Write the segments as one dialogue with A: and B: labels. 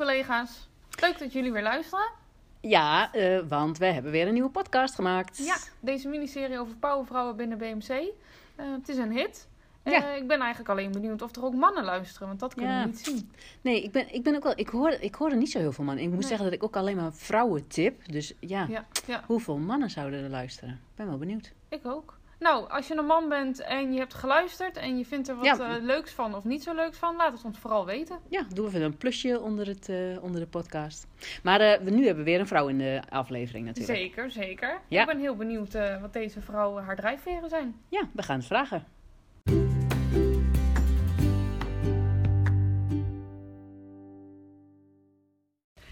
A: collega's. Leuk dat jullie weer luisteren.
B: Ja, uh, want we hebben weer een nieuwe podcast gemaakt.
A: Ja, deze miniserie over powervrouwen binnen BMC. Uh, het is een hit. Ja. Uh, ik ben eigenlijk alleen benieuwd of er ook mannen luisteren, want dat kunnen ja. we niet zien.
B: Nee, ik ben, ik ben ook wel. Ik hoor, ik hoor er niet zo heel veel mannen. Ik moet nee. zeggen dat ik ook alleen maar vrouwen tip. Dus ja, ja, hoeveel mannen zouden er luisteren? Ik ben wel benieuwd.
A: Ik ook. Nou, als je een man bent en je hebt geluisterd en je vindt er wat ja. uh, leuks van of niet zo leuks van, laat het ons vooral weten.
B: Ja, doen we even een plusje onder, het, uh, onder de podcast. Maar uh, nu hebben we weer een vrouw in de aflevering natuurlijk.
A: Zeker, zeker. Ja. Ik ben heel benieuwd wat deze vrouw haar drijfveren zijn.
B: Ja, we gaan het vragen.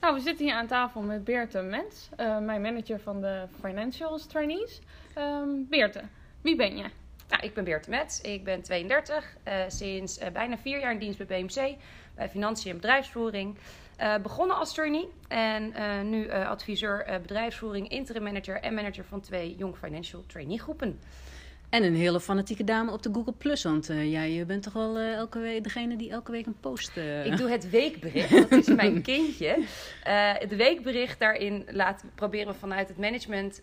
A: Nou, we zitten hier aan tafel met Beerte Mens, mijn manager van de Financials Trainees. Um, Beerte, wie ben je?
C: Nou, ik ben Beerte Met, ik ben 32, uh, sinds uh, bijna vier jaar in dienst bij BMC, bij Financiën en Bedrijfsvoering. Uh, begonnen als trainee en nu adviseur bedrijfsvoering, interim manager en manager van twee Young Financial Trainee groepen.
B: En een hele fanatieke dame op de Google Plus. Want uh, jij bent toch wel uh, elke week degene die elke week een post. Uh...
C: Ik doe het weekbericht. Dat is mijn kindje. het weekbericht daarin laten, proberen we vanuit het management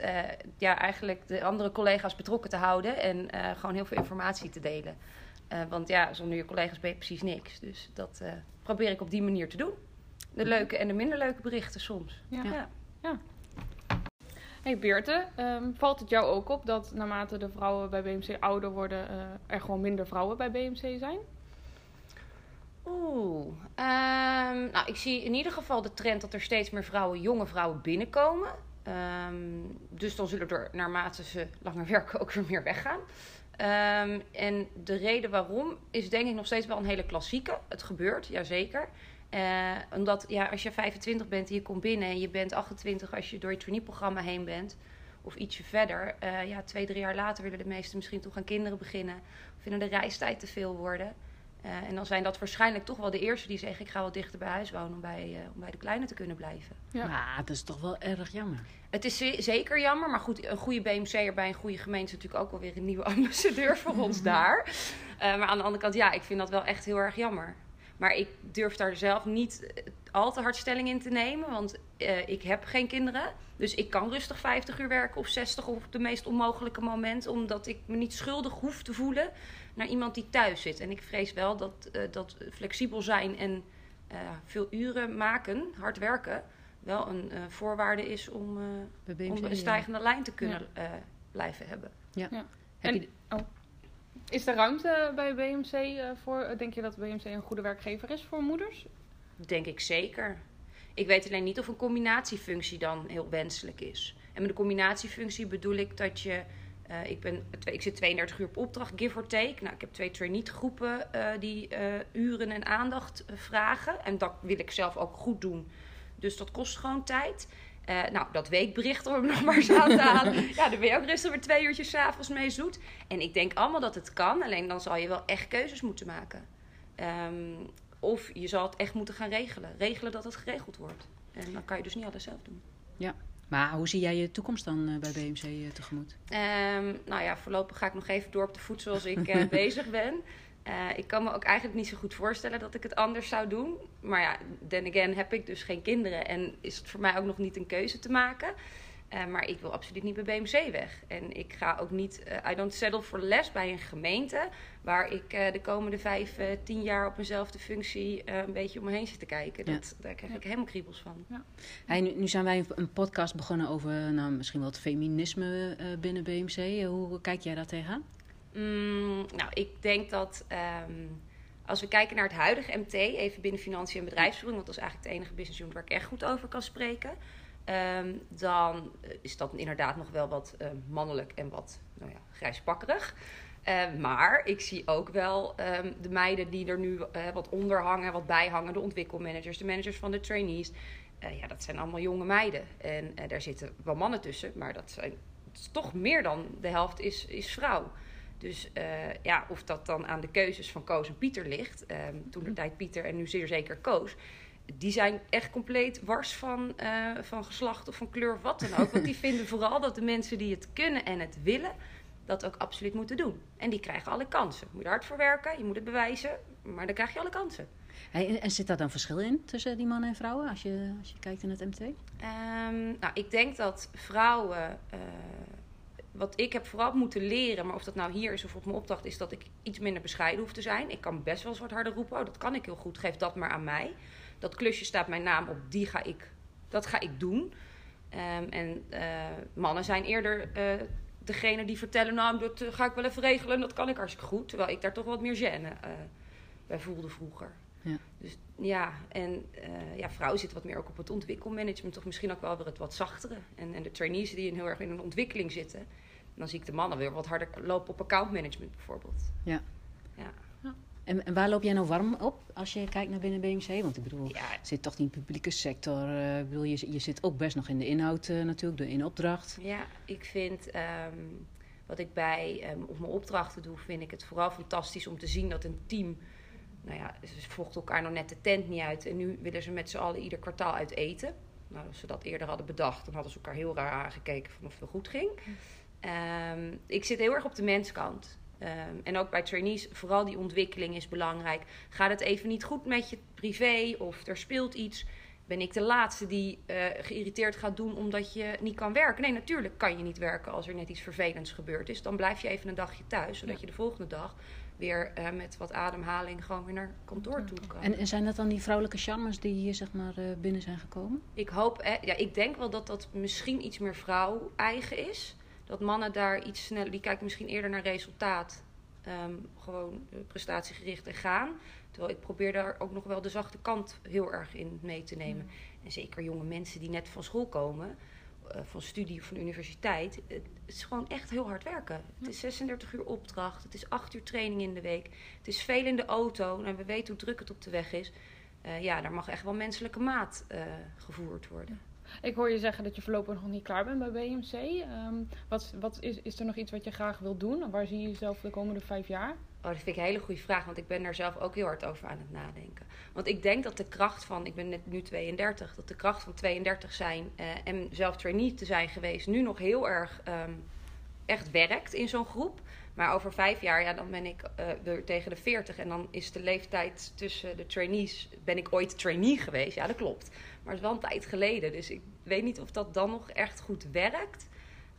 C: ja, eigenlijk de andere collega's betrokken te houden. En gewoon heel veel informatie te delen. want ja, zonder je collega's ben je precies niks. Dus dat probeer ik op die manier te doen. De leuke en de minder leuke berichten soms.
A: ja. ja. ja. Hey Beerte, um, valt het jou ook op dat naarmate de vrouwen bij BMC ouder worden, uh, er gewoon minder vrouwen bij BMC zijn?
C: Oeh, um, nou ik zie in ieder geval de trend dat er steeds meer vrouwen, jonge vrouwen binnenkomen. Um, dus dan zullen er naarmate ze langer werken ook weer meer weggaan. en de reden waarom is denk ik nog steeds wel een hele klassieke. Het gebeurt, jazeker. Uh, omdat ja, als je 25 bent en je komt binnen en je bent 28 als je door je traineeprogramma heen bent, of ietsje verder, uh, ja, twee, drie jaar later willen de meesten misschien toch aan kinderen beginnen. Of vinden de reistijd te veel worden. Uh, en dan zijn dat waarschijnlijk toch wel de eerste die zeggen: Ik ga wat dichter bij huis wonen om bij, om bij de kleine te kunnen blijven.
B: Ja, maar dat is toch wel erg jammer.
C: Het is zeker jammer, maar goed, een goede BMC'er bij een goede gemeente is natuurlijk ook wel weer een nieuwe ambassadeur voor ons daar. maar aan de andere kant, ja, ik vind dat wel echt heel erg jammer. Maar ik durf daar zelf niet al te hard stelling in te nemen. Want uh, ik heb geen kinderen. Dus ik kan rustig 50 uur werken of 60 op de meest onmogelijke moment. Omdat ik me niet schuldig hoef te voelen naar iemand die thuis zit. En ik vrees wel dat, uh, dat flexibel zijn en uh, veel uren maken, hard werken, wel een voorwaarde is om, om een stijgende ja. lijn te kunnen ja. blijven hebben.
B: Ja. ja. Heb en, je...
A: oh. Is er ruimte bij BMC uh, voor? Denk je dat BMC een goede werkgever is voor moeders?
C: Denk ik zeker. Ik weet alleen niet of een combinatiefunctie dan heel wenselijk is. En met een combinatiefunctie bedoel ik dat je. Uh, ik, ben, ik zit 32 uur op opdracht, give or take. Nou, ik heb twee trainee groepen uh, die uren en aandacht vragen. En dat wil ik zelf ook goed doen. Dus dat kost gewoon tijd. Uh, nou, dat weekbericht om hem nog maar eens aan te halen. ja, daar ben je ook rustig weer twee uurtjes s'avonds mee zoet. En ik denk allemaal dat het kan. Alleen dan zal je wel echt keuzes moeten maken. Um, of je zal het echt moeten gaan regelen. Regelen dat het geregeld wordt. En dan kan je dus niet alles zelf doen.
B: Ja. Maar hoe zie jij je toekomst dan uh, bij BMC uh, tegemoet?
C: Um, nou ja, voorlopig ga ik nog even door op de voet zoals ik uh, bezig ben. Uh, ik kan me ook eigenlijk niet zo goed voorstellen dat ik het anders zou doen. Maar ja, then again heb ik dus geen kinderen en is het voor mij ook nog niet een keuze te maken. Uh, maar ik wil absoluut niet bij BMC weg. En ik ga ook niet, uh, I don't settle for less bij een gemeente waar ik de komende vijf, tien jaar op dezelfde functie een beetje om me heen zit te kijken. Dat, Daar krijg ik helemaal kriebels van. Ja.
B: Hey, nu, nu, zijn wij een podcast begonnen over nou, misschien wel het feminisme binnen BMC. hoe kijk jij daar tegenaan?
C: Mm, nou, ik denk dat um, als we kijken naar het huidige MT, even binnen financiën en bedrijfsvoering, want dat is eigenlijk het enige business unit waar ik echt goed over kan spreken. Um, dan is dat inderdaad nog wel wat uh, mannelijk en wat nou ja, grijspakkerig. Uh, maar ik zie ook wel de meiden die er nu uh, wat onder hangen, wat bij hangen. De ontwikkelmanagers, de managers van de trainees. ja, dat zijn allemaal jonge meiden. En daar zitten wel mannen tussen, maar dat zijn toch meer dan de helft is, is vrouw. Dus uh, ja, of dat dan aan de keuzes van Koos en Pieter ligt, um, toen de tijd Pieter en nu zeer zeker Koos, die zijn echt compleet wars van, uh, van geslacht of van kleur of wat dan ook. Want die vinden vooral dat de mensen die het kunnen en het willen, dat ook absoluut moeten doen. En die krijgen alle kansen. Moet je hard voor werken, je moet het bewijzen, maar dan krijg je alle kansen.
B: Hey, en zit daar dan verschil in tussen die mannen en vrouwen als je, als je kijkt in het MT?
C: Ehm, nou, ik denk dat vrouwen. Uh, wat ik heb vooral moeten leren, maar of dat nou hier is of op mijn opdracht, is dat ik iets minder bescheiden hoef te zijn. Ik kan best wel eens wat harder roepen. Oh, dat kan ik heel goed. Geef dat maar aan mij. Dat klusje staat mijn naam op. Die ga ik, dat ga ik doen. Um, en uh, mannen zijn eerder uh, degene die vertellen: Nou, dat ga ik wel even regelen. Dat kan ik hartstikke goed. Terwijl ik daar toch wat meer gêne bij voelde vroeger. Ja. Dus ja, en uh, ja, vrouwen zitten wat meer ook op het ontwikkelmanagement, of misschien ook wel weer het wat zachtere. En, en de trainees die heel erg in een ontwikkeling zitten, dan zie ik de mannen weer wat harder lopen op accountmanagement bijvoorbeeld.
B: Ja. ja. En, en, waar loop jij nou warm op als je kijkt naar binnen BMC? Want ik bedoel, ja. zit toch in de publieke sector. Uh, bedoel, je, je zit ook best nog in de inhoud uh, natuurlijk, de in opdracht.
C: Ja, ik vind um, wat ik bij um, op mijn opdrachten doe, vind ik het vooral fantastisch om te zien dat een team nou ja, ze vochten elkaar nog net de tent niet uit. En nu willen ze met z'n allen ieder kwartaal uit eten. Nou, als ze dat eerder hadden bedacht, dan hadden ze elkaar heel raar aangekeken van of het wel goed ging. Um, ik zit heel erg op de menskant. Um, en ook bij trainees, vooral die ontwikkeling is belangrijk. Gaat het even niet goed met je privé of er speelt iets? Ben ik de laatste die uh, geïrriteerd gaat doen omdat je niet kan werken? Nee, natuurlijk kan je niet werken als er net iets vervelends gebeurd is. Dan blijf je even een dagje thuis, zodat je de volgende dag weer uh, met wat ademhaling gewoon weer naar kantoor toe kan.
B: En, en zijn dat dan die vrouwelijke charmers die hier zeg maar uh, binnen zijn gekomen?
C: Ik hoop, eh, ja, ik denk wel dat dat misschien iets meer vrouw-eigen is. Dat mannen daar iets sneller, die kijken misschien eerder naar resultaat. Um, gewoon prestatiegericht en gaan. Terwijl ik probeer daar ook nog wel de zachte kant heel erg in mee te nemen. Mm. En zeker jonge mensen die net van school komen uh, van studie of van universiteit. Het is gewoon echt heel hard werken. Het is 36 uur opdracht. Het is 8 uur training in de week. Het is veel in de auto. En we weten hoe druk het op de weg is. Uh, ja, daar mag echt wel menselijke maat uh, gevoerd worden.
A: Ik hoor je zeggen dat je voorlopig nog niet klaar bent bij BMC. Um, wat, wat is, is er nog iets wat je graag wil doen? Waar zie je jezelf de komende vijf jaar?
C: Oh, dat vind ik een hele goede vraag, want ik ben daar zelf ook heel hard over aan het nadenken. Want ik denk dat de kracht van, ik ben net nu 32, dat de kracht van 32 zijn uh, en zelf trainee te zijn geweest, nu nog heel erg um, echt werkt in zo'n groep. Maar over vijf jaar, ja, dan ben ik weer tegen de 40 en dan is de leeftijd tussen de trainees, ben ik ooit trainee geweest? Ja, dat klopt. Maar het is wel een tijd geleden, dus ik weet niet of dat dan nog echt goed werkt.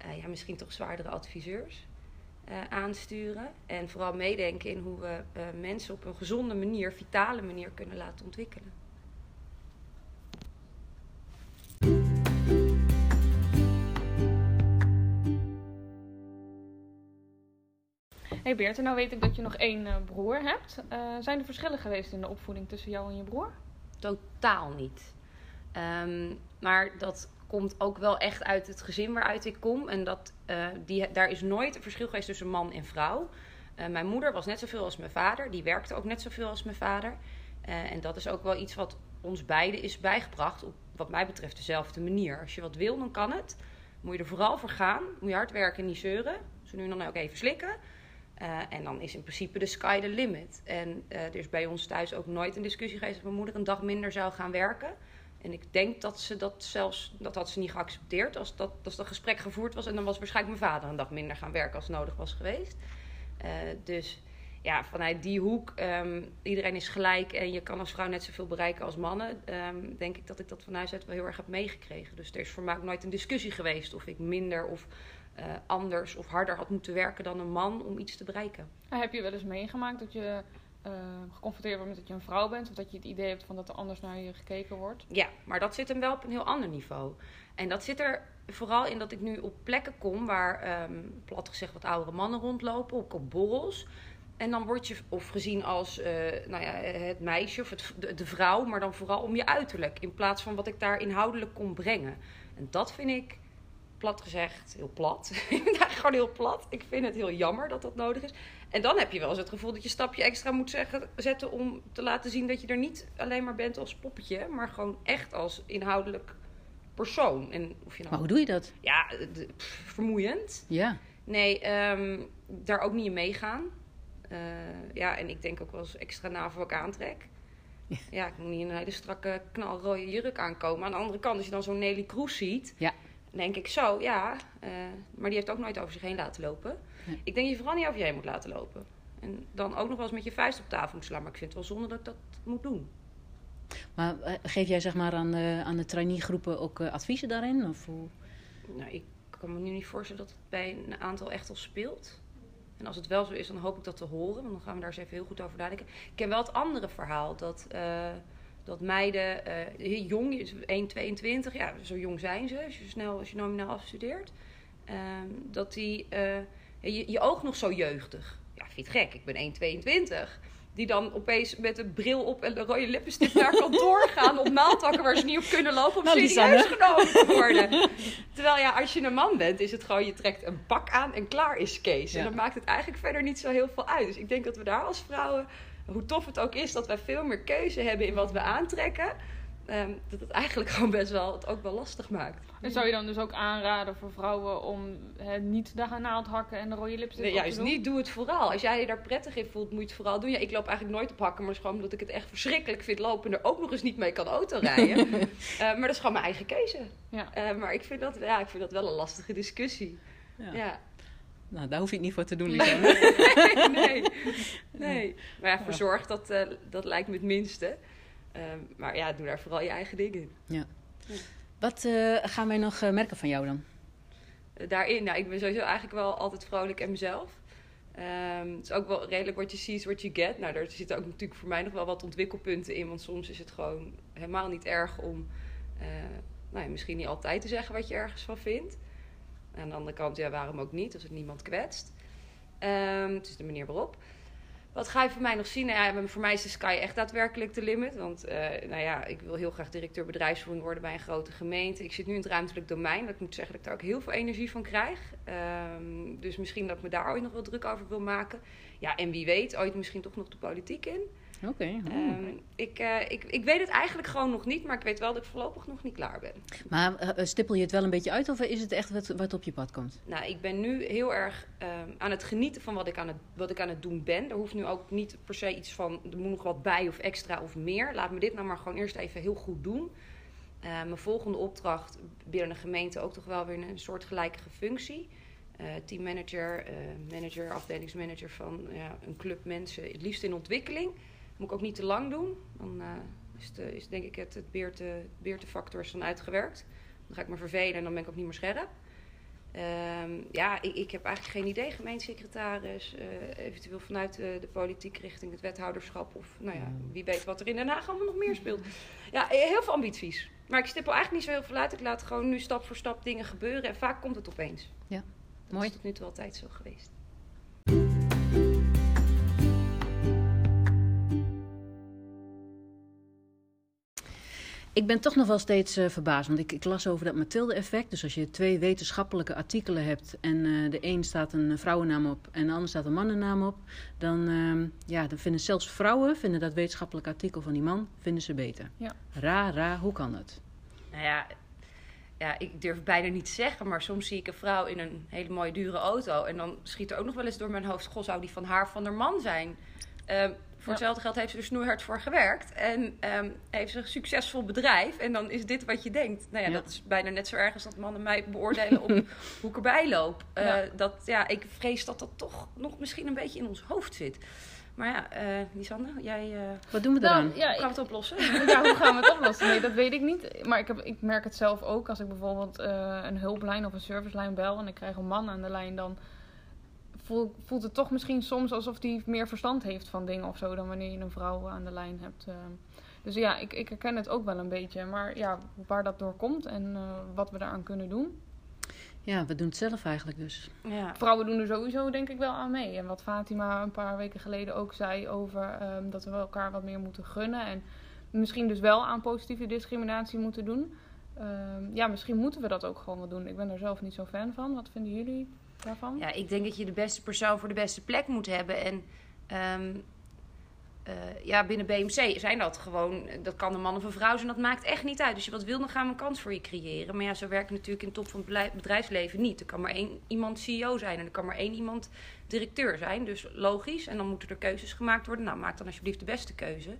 C: Uh, ja, misschien toch zwaardere adviseurs. Uh, aansturen. En vooral meedenken in hoe we mensen op een gezonde manier, vitale manier kunnen laten ontwikkelen.
A: Hey Beerte, nou weet ik dat je nog één uh, broer hebt. zijn er verschillen geweest in de opvoeding tussen jou en je broer?
C: Totaal niet. Um, maar dat komt ook wel echt uit het gezin waaruit ik kom. En dat, uh, die, daar is nooit een verschil geweest tussen man en vrouw. Mijn moeder was net zoveel als mijn vader. Die werkte ook net zoveel als mijn vader. En dat is ook wel iets wat ons beiden is bijgebracht. Op wat mij betreft dezelfde manier. Als je wat wil, dan kan het. Moet je er vooral voor gaan. Moet je hard werken en niet zeuren. Zo nu en dan ook even slikken. En dan is in principe de sky the limit. En er is bij ons thuis ook nooit een discussie geweest dat mijn moeder een dag minder zou gaan werken. En ik denk dat ze dat zelfs, dat had ze niet geaccepteerd als dat, als dat gesprek gevoerd was. En dan was waarschijnlijk mijn vader een dag minder gaan werken als nodig was geweest. Uh, dus ja, vanuit die hoek, um, iedereen is gelijk en je kan als vrouw net zoveel bereiken als mannen. Um, denk ik dat ik dat van huis uit wel heel erg heb meegekregen. Dus er is voor mij ook nooit een discussie geweest of ik minder of uh, anders of harder had moeten werken dan een man om iets te bereiken.
A: Heb je wel eens meegemaakt dat je uh, geconfronteerd wordt met dat je een vrouw bent. Of dat je het idee hebt van dat er anders naar je gekeken wordt.
C: Ja, maar dat zit hem wel op een heel ander niveau. En dat zit er vooral in dat ik nu op plekken kom waar, um, plat gezegd, wat oudere mannen rondlopen. Ook op borrels. En dan word je of gezien als uh, nou ja, het meisje of het, de, de, vrouw, maar dan vooral om je uiterlijk. In plaats van wat ik daar inhoudelijk kon brengen. En dat vind ik, plat gezegd, heel plat. gewoon heel plat. Ik vind het heel jammer dat dat nodig is. En dan heb je wel eens het gevoel dat je een stapje extra moet zeggen, zetten om te laten zien dat je er niet alleen maar bent als poppetje, maar gewoon echt als inhoudelijk persoon. En
B: of je nou, maar hoe doe je dat?
C: Ja, vermoeiend.
B: Ja.
C: Nee, um, daar ook niet in meegaan. Uh, ja, en ik denk ook wel eens extra na voor ik aantrek. Ja. ja, ik moet niet in een hele strakke knalrode jurk aankomen. Aan de andere kant, als je dan zo'n Nelly Kroes ziet,
B: ja.
C: Denk ik zo, ja. Uh, maar die heeft ook nooit over zich heen laten lopen. Ik denk dat je vooral niet over je heen moet laten lopen. En dan ook nog wel eens met je vuist op tafel moet slaan. Maar ik vind het wel zonde dat ik dat moet doen.
B: Maar eh, geef jij zeg maar aan de, aan de traineegroepen ook uh, adviezen daarin? Of hoe?
C: Nou, ik kan me nu niet voorstellen dat het bij een aantal echt al speelt. En als het wel zo is, dan hoop ik dat te horen. Want dan gaan we daar eens even heel goed over nadenken. Ik ken wel het andere verhaal. Dat, dat meiden, uh, jong, 1,22, ja, zo jong zijn ze. Als je snel, als je nominaal afstudeert. Uh, dat die, uh, je, je oog nog zo jeugdig. Ja, vind je het gek? Ik ben 1,22 die dan opeens met een bril op en een rode lippenstift naar kantoor gaan op naaldtakken waar ze niet op kunnen lopen om nou, serieus genomen te worden. Terwijl ja, als je een man bent, is het gewoon je trekt een pak aan en klaar is Kees. En dan maakt het eigenlijk verder niet zo heel veel uit. Dus ik denk dat we daar als vrouwen, hoe tof het ook is, dat wij veel meer keuze hebben in wat we aantrekken. Um, dat het eigenlijk gewoon best wel het ook wel lastig maakt.
A: En zou je dan dus ook aanraden voor vrouwen om he, niet de naald hakken en de rode lipstick
C: nee, juist niet. Doe het vooral. Als jij je daar prettig in voelt, moet je het vooral doen. Ja, ik loop eigenlijk nooit op hakken, maar dat is gewoon omdat ik het echt verschrikkelijk vind lopen en er ook nog eens niet mee kan autorijden. uh, maar dat is gewoon mijn eigen keuze. Ja. Uh, maar ik vind, dat, ja, ik vind dat wel een lastige discussie. Ja. ja.
B: Nou, daar hoef je het niet voor te doen, Lisa.
C: nee, nee, nee. Maar ja, verzorg, dat, uh, dat lijkt me het minste. Um, maar ja, doe daar vooral je eigen dingen.
B: Ja. ja. Wat uh, gaan wij nog uh, merken van jou dan?
C: Daarin, nou, ik ben sowieso eigenlijk wel altijd vrolijk en mezelf. Um, het is ook wel redelijk wat je ziet, wat je get. Nou, daar zitten ook natuurlijk voor mij nog wel wat ontwikkelpunten in. Want soms is het gewoon helemaal niet erg om nou ja, misschien niet altijd te zeggen wat je ergens van vindt. Aan de andere kant, ja, waarom ook niet, als het niemand kwetst. Um, het is de manier waarop. Wat ga je voor mij nog zien? Nou ja, voor mij is de sky echt daadwerkelijk de limit. Want uh, nou ja, ik wil heel graag directeur bedrijfsvoering worden bij een grote gemeente. Ik zit nu in het ruimtelijk domein. Dat moet zeggen dat ik daar ook heel veel energie van krijg. Um, dus misschien dat ik me daar ooit nog wel druk over wil maken. Ja, en wie weet, ooit misschien toch nog de politiek in.
B: Oké. Okay.
C: Oh. Um, ik, uh, ik, ik weet het eigenlijk gewoon nog niet, maar ik weet wel dat ik voorlopig nog niet klaar ben.
B: Maar uh, stippel je het wel een beetje uit of is het echt wat, wat op je pad komt?
C: Nou, ik ben nu heel erg um, aan het genieten van wat ik aan het, wat ik aan het doen ben. Er hoeft nu ook niet per se iets van, er moet nog wat bij of extra of meer. Laat me dit nou maar gewoon eerst even heel goed doen. Uh, mijn volgende opdracht binnen de gemeente ook toch wel weer een soortgelijke functie. Uh, teammanager, manager, afdelingsmanager van ja, een club mensen, het liefst in ontwikkeling. Moet ik ook niet te lang doen. Dan uh, is, de, is denk ik het, het beerte, beertefactor is dan uitgewerkt. Dan ga ik me vervelen en dan ben ik ook niet meer scherp. Um, ja, ik, ik, heb eigenlijk geen idee. Gemeentesecretaris, uh, eventueel vanuit de, de, politiek richting het wethouderschap. Of nou ja, wie weet wat er in Den Haag allemaal nog meer speelt. Ja, heel veel ambities. Maar ik stippel eigenlijk niet zo heel veel uit. Ik laat gewoon nu stap voor stap dingen gebeuren. En vaak komt het opeens.
B: Ja,
C: dat
B: mooi.
C: is tot nu toe altijd zo geweest.
B: Ik ben toch nog wel steeds uh, verbaasd, want ik, ik, las over dat Mathilde-effect. Dus als je twee wetenschappelijke artikelen hebt en uh, de een staat een vrouwennaam op en de ander staat een mannennaam op, dan, uh, ja, dan vinden zelfs vrouwen vinden dat wetenschappelijke artikel van die man vinden ze beter.
A: Ja.
B: Raar, raar, hoe kan dat?
C: Nou ja, ja, ik durf bijna niet te zeggen, maar soms zie ik een vrouw in een hele mooie dure auto en dan schiet er ook nog wel eens door mijn hoofd, goh, zou die van haar van haar man zijn? Voor hetzelfde geld heeft ze er snoeihard voor gewerkt. En um, heeft ze een succesvol bedrijf. En dan is dit wat je denkt. Nou ja, ja, dat is bijna net zo erg als dat mannen mij beoordelen op hoe ik erbij loop. Uh, ja. Dat, ja, ik vrees dat dat toch nog misschien een beetje in ons hoofd zit. Maar ja, uh, Lisanne, jij... Uh,
B: wat doen we?
A: Nou, ja,
C: hoe gaan we het oplossen?
A: Ja, hoe gaan we het oplossen? Nee, dat weet ik niet. Maar ik, heb, ik merk het zelf ook. Als ik bijvoorbeeld een hulplijn of een servicelijn bel... en ik krijg een man aan de lijn... dan voelt het toch misschien soms alsof hij meer verstand heeft van dingen of zo dan wanneer je een vrouw aan de lijn hebt. Dus ja, ik, ik herken het ook wel een beetje. Maar ja, waar dat door komt en uh, wat we daaraan kunnen doen.
B: Ja, we doen het zelf eigenlijk dus.
A: Ja. Vrouwen doen er sowieso denk ik wel aan mee. En wat Fatima een paar weken geleden ook zei over um, dat we elkaar wat meer moeten gunnen. En misschien dus wel aan positieve discriminatie moeten doen. Um, ja, misschien moeten we dat ook gewoon wel doen. Ik ben er zelf niet zo fan van. Wat vinden jullie? Daarvan?
C: Ja, ik denk dat je de beste persoon voor de beste plek moet hebben. En um, uh, ja, binnen BMC zijn dat gewoon... Dat kan een man of een vrouw zijn, dat maakt echt niet uit. Dus je wat wil, dan gaan we een kans voor je creëren. Maar ja, zo werkt het natuurlijk in de top van het bedrijfsleven niet. Er kan maar één iemand CEO zijn en er kan maar één iemand directeur zijn. Dus logisch. En dan moeten er keuzes gemaakt worden. Nou, maak dan alsjeblieft de beste keuze.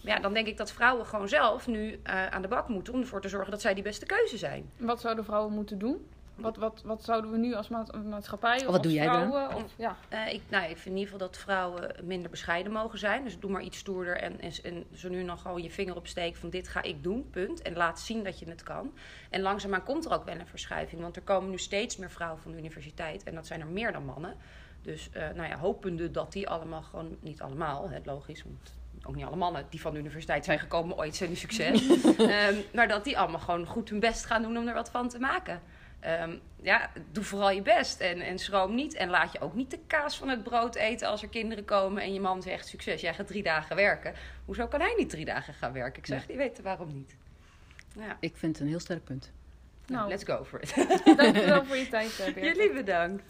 C: Maar ja, dan denk ik dat vrouwen gewoon zelf nu uh, aan de bak moeten... om ervoor te zorgen dat zij die beste keuze zijn.
A: Wat zouden vrouwen moeten doen? Wat, wat, wat zouden we nu als ma- maatschappij of
B: Wat
A: als
B: doe jij dan?
A: vrouwen? Of, ja.
C: Eh, ik, nou, ik vind in ieder geval dat vrouwen minder bescheiden mogen zijn. Dus doe maar iets stoerder en, en, en zo nu dan gewoon je vinger opsteken van dit ga ik doen, punt. En laat zien dat je het kan. En langzaamaan komt er ook wel een verschuiving. Want er komen nu steeds meer vrouwen van de universiteit. En dat zijn er meer dan mannen. Dus eh, nou ja, hopende dat die allemaal gewoon, niet allemaal, hè, logisch, want ook niet alle mannen die van de universiteit zijn gekomen ooit zijn een succes. Ehm, maar dat die allemaal gewoon goed hun best gaan doen om er wat van te maken. Ehm, ja, doe vooral je best en, en schroom niet. En laat je ook niet de kaas van het brood eten als er kinderen komen en je man zegt succes, jij gaat drie dagen werken. Hoezo kan hij niet drie dagen gaan werken? Ik zeg, die weten waarom niet. Ja,
B: Ik vind het een heel sterk punt.
C: nou,
A: Nou,
C: let's go for it.
A: dankjewel voor je tijd, eh.
C: Jullie bedankt.